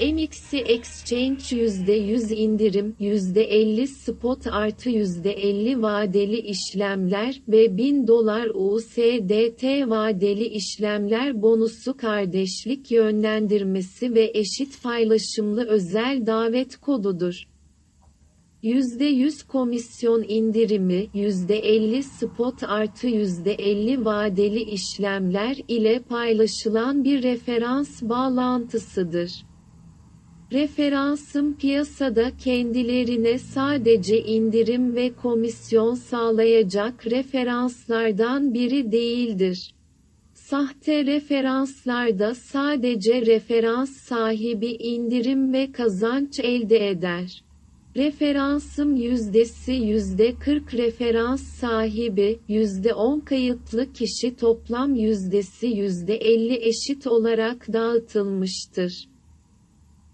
MXC Exchange %100 indirim, %50 spot artı %50 vadeli işlemler ve 1000 dolar USDT vadeli işlemler bonusu kardeşlik yönlendirmesi ve eşit paylaşımlı özel davet kodudur. %100 komisyon indirimi, %50 spot artı %50 vadeli işlemler ile paylaşılan bir referans bağlantısıdır. Referansım piyasada kendilerine sadece indirim ve komisyon sağlayacak referanslardan biri değildir. Sahte referanslarda sadece referans sahibi indirim ve kazanç elde eder. Referansım yüzdesi %40 referans sahibi, %10 kayıtlı kişi toplam yüzdesi %50 eşit olarak dağıtılmıştır.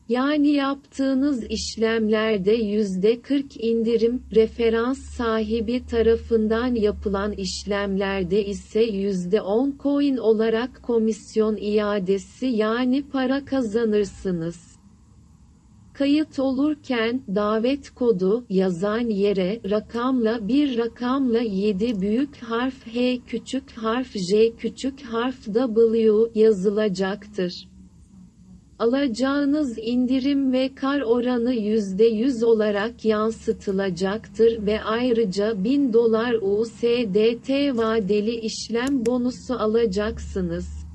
Yani yaptığınız işlemlerde %40 indirim, referans sahibi tarafından yapılan işlemlerde ise %10 coin olarak komisyon iadesi yani para kazanırsınız. Kayıt olurken, davet kodu, yazan yere, rakamla bir rakamla 7 büyük harf H küçük harf J küçük harf W yazılacaktır. Alacağınız indirim ve kar oranı %100 olarak yansıtılacaktır ve ayrıca 1000 dolar USDT vadeli işlem bonusu alacaksınız.